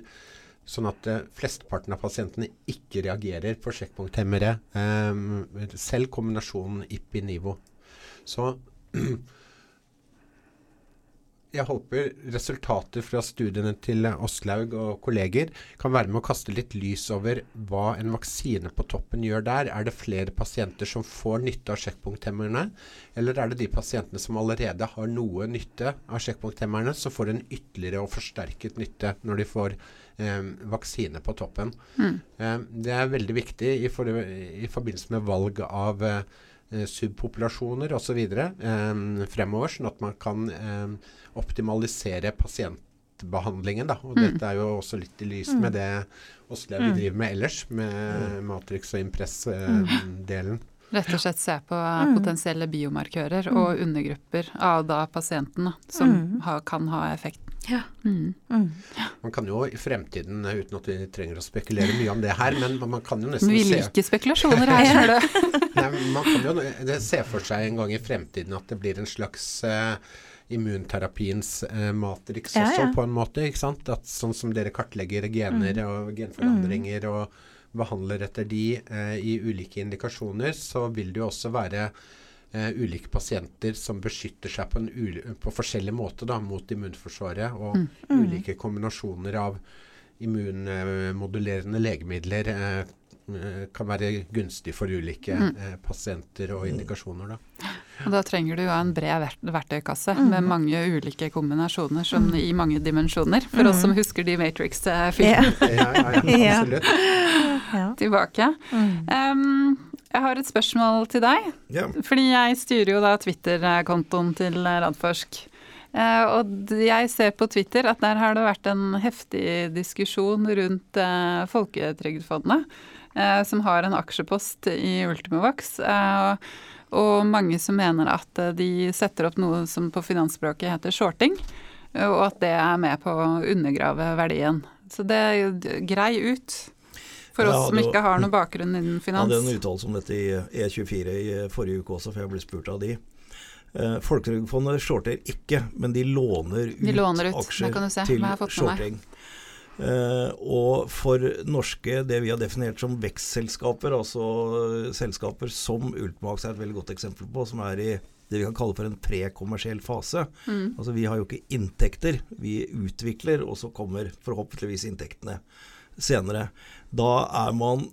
sånn at eh, flesteparten av pasientene ikke reagerer på sjekkpunkthemmere. Eh, selv kombinasjonen IPI-NIVO. Så jeg håper resultater fra studiene til Åslaug og kolleger kan være med å kaste litt lys over hva en vaksine på toppen gjør der. Er det flere pasienter som får nytte av sjekkpunkthemmerne, eller er det de pasientene som allerede har noe nytte av sjekkpunkthemmerne, som får en ytterligere og forsterket nytte når de får eh, vaksine på toppen? Mm. Eh, det er veldig viktig i, for, i forbindelse med valg av eh, subpopulasjoner osv. Eh, fremover, sånn at man kan eh, optimalisere pasientbehandlingen. Da. Og mm. Dette er jo også litt i lys med mm. det Åslev mm. driver med ellers, med mm. Matrix og Impress-delen. Eh, Rett og slett se på mm. potensielle biomarkører og mm. undergrupper av da pasienten som ha, kan ha effekt ja. Mm. Mm. Man kan jo i fremtiden, uten at vi trenger å spekulere mye om det her, men man kan jo nesten se Vi liker spekulasjoner her, du. man kan jo se for seg en gang i fremtiden at det blir en slags uh, immunterapiens uh, matrix ja, også, ja. på en måte. ikke sant? At sånn som dere kartlegger gener mm. og genforandringer og behandler etter de uh, i ulike indikasjoner, så vil det jo også være ulike pasienter som beskytter seg på, på forskjellig måte da, mot immunforsvaret, og mm. Mm. ulike kombinasjoner av immunmodulerende legemidler uh, kan være gunstig for ulike mm. pasienter og indikasjoner. Da. Og da trenger du jo en bred verktøykasse mm. med mange ulike kombinasjoner som mm. i mange dimensjoner, for oss som husker de Matrix-filmene. Ja. ja, ja, ja, absolutt. Tilbake. Um, jeg har et spørsmål til deg. Ja. Fordi jeg styrer jo da Twitter-kontoen til Radforsk. Eh, og jeg ser på Twitter at der har det vært en heftig diskusjon rundt eh, Folketrygdfondet, eh, som har en aksjepost i Ultimovax. Og mange som mener at de setter opp noe som på finansspråket heter shorting, og at det er med på å undergrave verdien. Så det er grei ut. For oss som ikke har noen bakgrunn innen finans. Jeg hadde en uttalelse om dette i E24 i forrige uke også, for jeg ble spurt av de. Eh, Folketrygdfondet shorter ikke, men de låner ut, de låner ut. aksjer til shorting. Uh, og for norske, det vi har definert som vekstselskaper, altså selskaper som Ultmax er et veldig godt eksempel på, som er i det vi kan kalle for en prekommersiell fase. Mm. Altså Vi har jo ikke inntekter, vi utvikler, og så kommer forhåpentligvis inntektene senere. Da er man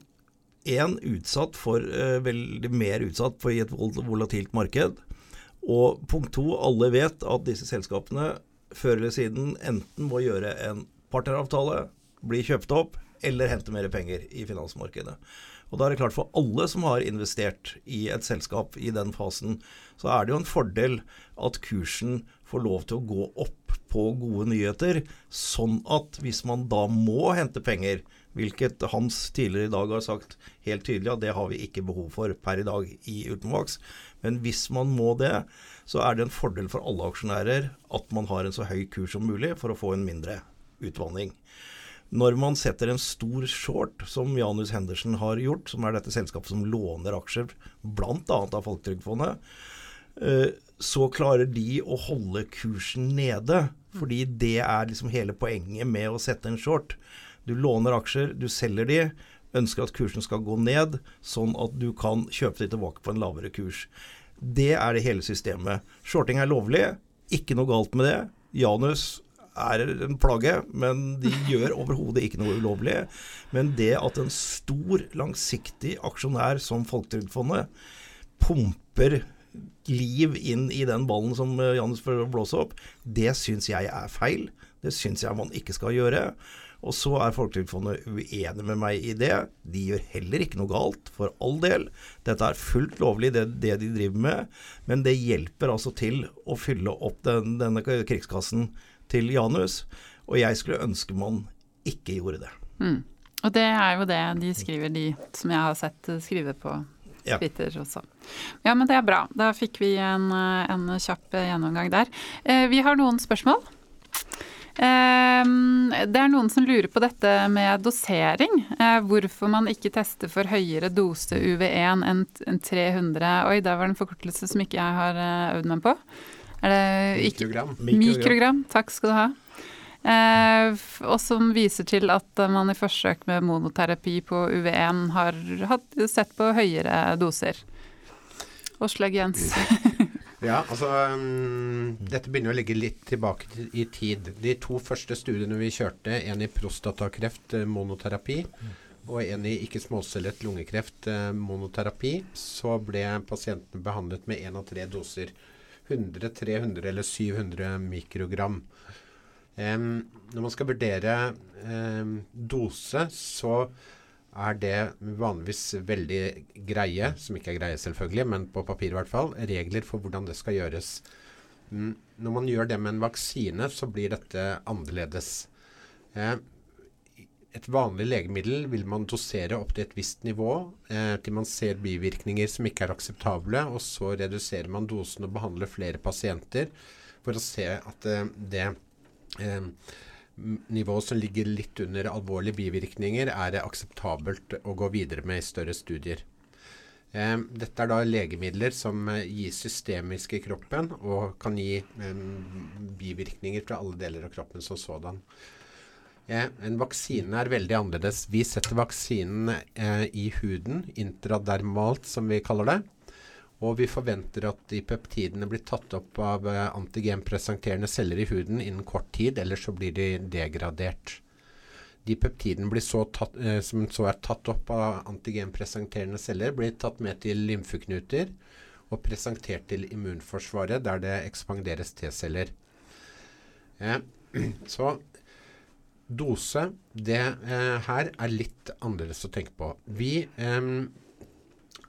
én utsatt for uh, veldig mer utsatt for i et volatilt marked. Og punkt to, alle vet at disse selskapene før eller siden enten må gjøre en partneravtale, bli kjøpt opp eller hente mer penger i finansmarkedet. Og da er det klart For alle som har investert i et selskap i den fasen, så er det jo en fordel at kursen får lov til å gå opp på gode nyheter, sånn at hvis man da må hente penger, hvilket Hans tidligere i dag har sagt helt tydelig at det har vi ikke behov for per i dag i Utenvaks, men hvis man må det, så er det en fordel for alle aksjonærer at man har en så høy kurs som mulig for å få en mindre utvanning. Når man setter en stor short, som Janus Henderson har gjort, som er dette selskapet som låner aksjer bl.a. av Folketrygdfondet, eh, så klarer de å holde kursen nede. Fordi det er liksom hele poenget med å sette en short. Du låner aksjer, du selger de, ønsker at kursen skal gå ned, sånn at du kan kjøpe de tilbake på en lavere kurs. Det er det hele systemet. Shorting er lovlig, ikke noe galt med det. Janus er en plage, men de gjør overhodet ikke noe ulovlig. Men det at en stor, langsiktig aksjonær som Folketrygdfondet pumper liv inn i den ballen som eh, Janus får blåse opp, det syns jeg er feil. Det syns jeg man ikke skal gjøre. Og så er Folketrygdfondet uenig med meg i det. De gjør heller ikke noe galt, for all del. Dette er fullt lovlig, det, det de driver med. Men det hjelper altså til å fylle opp den, denne krigskassen til Janus. Og jeg skulle ønske man ikke gjorde det. Mm. Og det er jo det de skriver, de som jeg har sett skrive på Ja. Twitter også. Ja, men det er bra. Da fikk vi en, en kjapp gjennomgang der. Eh, vi har noen spørsmål. Eh, det er noen som lurer på dette med dosering. Eh, hvorfor man ikke tester for høyere dose UV1 enn enn 300. Oi, der var det en forkortelse som ikke jeg har eh, øvd meg på. Er det ikke Mikrogram. Mikrogram, takk skal du ha. Eh, og som viser til at man i forsøk med monoterapi på UV1 har sett på høyere doser. Åslaug Jens. Ja, altså um, Dette begynner å ligge litt tilbake i tid. De to første studiene vi kjørte, en i prostatakreft eh, monoterapi og en i ikke-småcellet lungekreft eh, monoterapi, så ble pasientene behandlet med én av tre doser. 100, 300 eller 700 mikrogram. Em, når man skal vurdere um, dose, så er det vanligvis veldig greie, som ikke er greie selvfølgelig, men på papir i hvert fall, regler for hvordan det skal gjøres. Um, Når man gjør det med en vaksine, så blir dette annerledes. Et vanlig legemiddel vil man dosere opp til et visst nivå, eh, til man ser bivirkninger som ikke er akseptable, og så reduserer man dosen og behandler flere pasienter for å se at eh, det eh, m- nivået som ligger litt under alvorlige bivirkninger, er det akseptabelt å gå videre med i større studier. Eh, dette er da legemidler som eh, gis systemisk i kroppen og kan gi eh, bivirkninger fra alle deler av kroppen som sådan. En vaksine er veldig annerledes. Vi setter vaksinen eh, i huden, intradermalt som vi kaller det. Og vi forventer at de peptidene blir tatt opp av eh, antigenpresenterende celler i huden innen kort tid, ellers så blir de degradert. De peptidene så tatt, eh, som så er tatt opp av antigenpresenterende celler, blir tatt med til lymfeknuter og presentert til immunforsvaret, der det ekspanderes T-celler. Eh, så dose, det eh, her er litt annerledes å tenke på. Vi eh,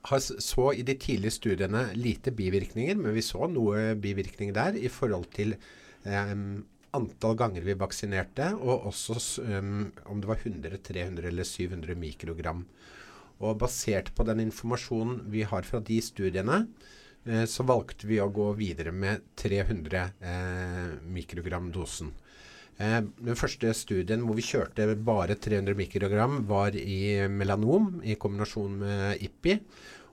så i de tidlige studiene lite bivirkninger, men vi så noe bivirkninger der i forhold til eh, antall ganger vi vaksinerte, og også um, om det var 100, 300 eller 700 mikrogram. Og basert på den informasjonen vi har fra de studiene, eh, så valgte vi å gå videre med 300 eh, mikrogram dosen. Eh, den første studien hvor vi kjørte bare 300 mikrogram, var i melanom i kombinasjon med IPI.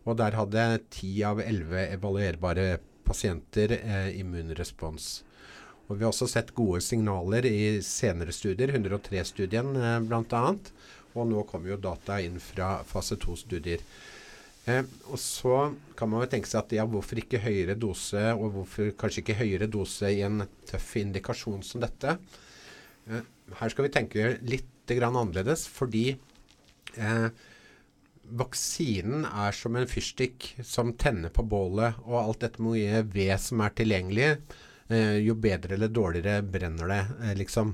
Og der hadde 10 av 11 evaluerbare pasienter eh, immunrespons. Og vi har også sett gode signaler i senere studier, 103-studien eh, bl.a. Og nå kommer jo data inn fra fase 2-studier. Eh, og så kan man jo tenke seg at ja, hvorfor ikke høyere dose, og hvorfor kanskje ikke høyere dose i en tøff indikasjon som dette? Eh, her skal vi tenke litt annerledes, fordi eh, vaksinen er som en fyrstikk som tenner på bålet, og alt dette mye ved som er tilgjengelig, eh, jo bedre eller dårligere brenner det, eh, liksom.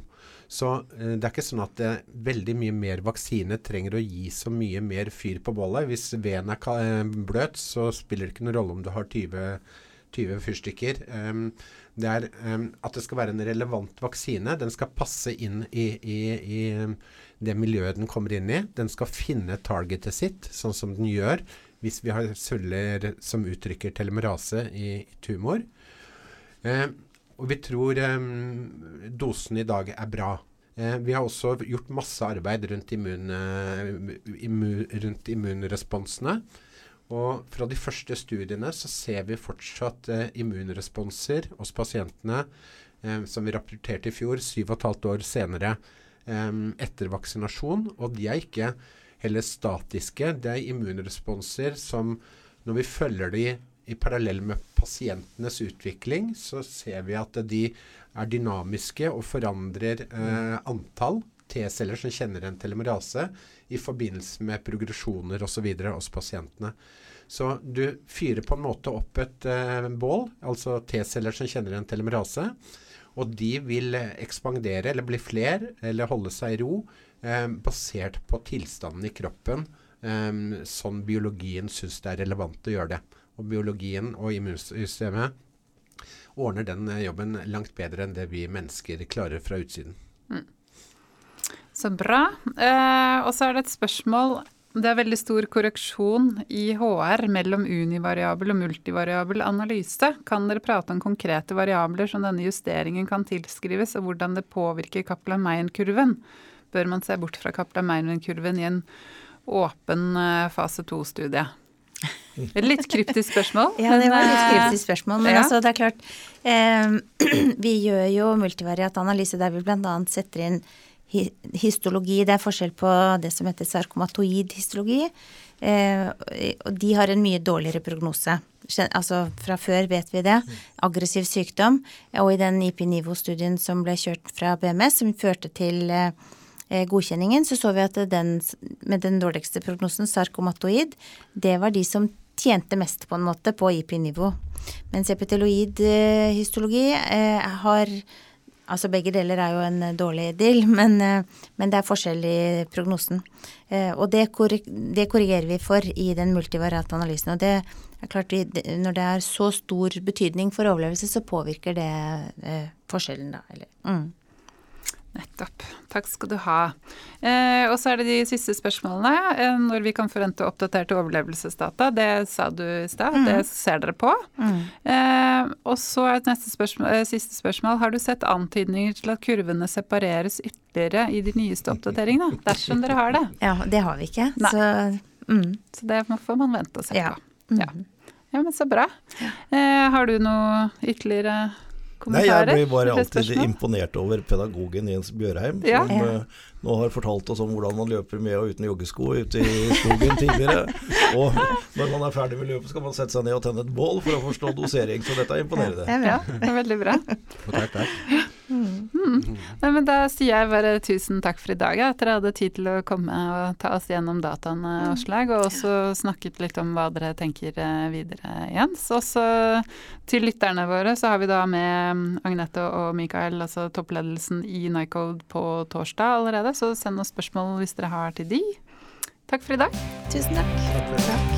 Så eh, det er ikke sånn at eh, veldig mye mer vaksine trenger å gi så mye mer fyr på bålet. Hvis veden er bløt, så spiller det ikke noen rolle om du har 20, 20 fyrstikker. Um, det er um, at det skal være en relevant vaksine. Den skal passe inn i, i, i det miljøet den kommer inn i. Den skal finne targetet sitt, sånn som den gjør hvis vi har celler som uttrykker telomerase i, tumor. Eh, og vi tror eh, dosen i dag er bra. Eh, vi har også gjort masse arbeid rundt, immun, immun, rundt immunresponsene. Og fra de første studiene så ser vi fortsatt eh, immunresponser hos pasientene eh, som vi rapporterte i fjor, syv og et halvt år senere eh, etter vaksinasjon. Og de er ikke heller statiske. Det er immunresponser som når vi følger de i parallell med pasientenes utvikling så ser vi at de er dynamiske og forandrer eh, antall T-celler som kjenner en telomerase i forbindelse med progresjoner osv. hos pasientene. Så du fyrer på en måte opp et uh, bål, altså T-celler som kjenner en telomerase. Og de vil ekspandere eller bli flere eller holde seg i ro eh, basert på tilstanden i kroppen eh, sånn biologien syns det er relevant å gjøre det. Og biologien og immunsystemet ordner den eh, jobben langt bedre enn det vi mennesker klarer fra utsiden. Mm. Så bra. Eh, og så er det et spørsmål det er veldig stor korreksjon i HR mellom univariabel og multivariabel analyse. Kan dere prate om konkrete variabler som denne justeringen kan tilskrives, og hvordan det påvirker Kaplan-Meien-kurven? Bør man se bort fra Kaplan-Meien-kurven i en åpen eh, fase to-studie? Litt kryptisk spørsmål. ja, det var litt eh, kryptisk spørsmål. Men ja. altså, det er klart eh, Vi gjør jo multivariat analyse der vi bl.a. setter inn histologi. Det er forskjell på det som heter sarkomatoid histologi. Eh, og de har en mye dårligere prognose. Altså fra før vet vi det. Aggressiv sykdom. Og i den IP-nivå-studien som ble kjørt fra BMS, som førte til eh, godkjenningen, så så vi at den med den dårligste prognosen, sarkomatoid, det var de som tjente mest på en måte på IP-nivå. Mens epiteloid eh, histologi eh, har Altså begge deler er jo en dårlig deal, men, men det er forskjell i prognosen. Og det, det, korrigerer vi for i den multivariate analysen. Og det er klart, vi, når det er så stor betydning for overlevelse, så påvirker det forskjellen, da. Eller, mm. Nettopp. Takk skal du ha. Eh, og så er det de siste spørsmålene. Eh, når vi kan forvente oppdaterte overlevelsesdata. Det sa du i stad, mm. det ser dere på. Mm. Eh, og så er neste spørsmål, eh, siste spørsmål. Har du sett antydninger til at kurvene separeres ytterligere i de nyeste oppdateringene? Dersom dere har det. Ja, det har vi ikke. Så, mm. så, det får man vente og se ja. på. Ja. ja. men så bra. Eh, har du noe ytterligere kommentarer? Nei, jeg blir bare alltid imponert over pedagogen Jens Bjørheim, ja. som ja. Nå har fortalt oss om hvordan man løper med og uten joggesko ute i skogen tidligere. Og når man er ferdig med løpet, skal man sette seg ned og tenne et bål for å forstå dosering. Så dette er imponerende. Ja, det er veldig bra. takk, takk. Mm. Nei, men da sier jeg bare tusen takk for i dag, at dere hadde tid til å komme og ta oss gjennom dataene, Åslag, og også snakket litt om hva dere tenker eh, videre, Jens. Og så til lytterne våre så har vi da med Agnete og Mikael, altså toppledelsen i Nycode på torsdag allerede, så send oss spørsmål hvis dere har til de. Takk for i dag. Tusen takk. takk, takk.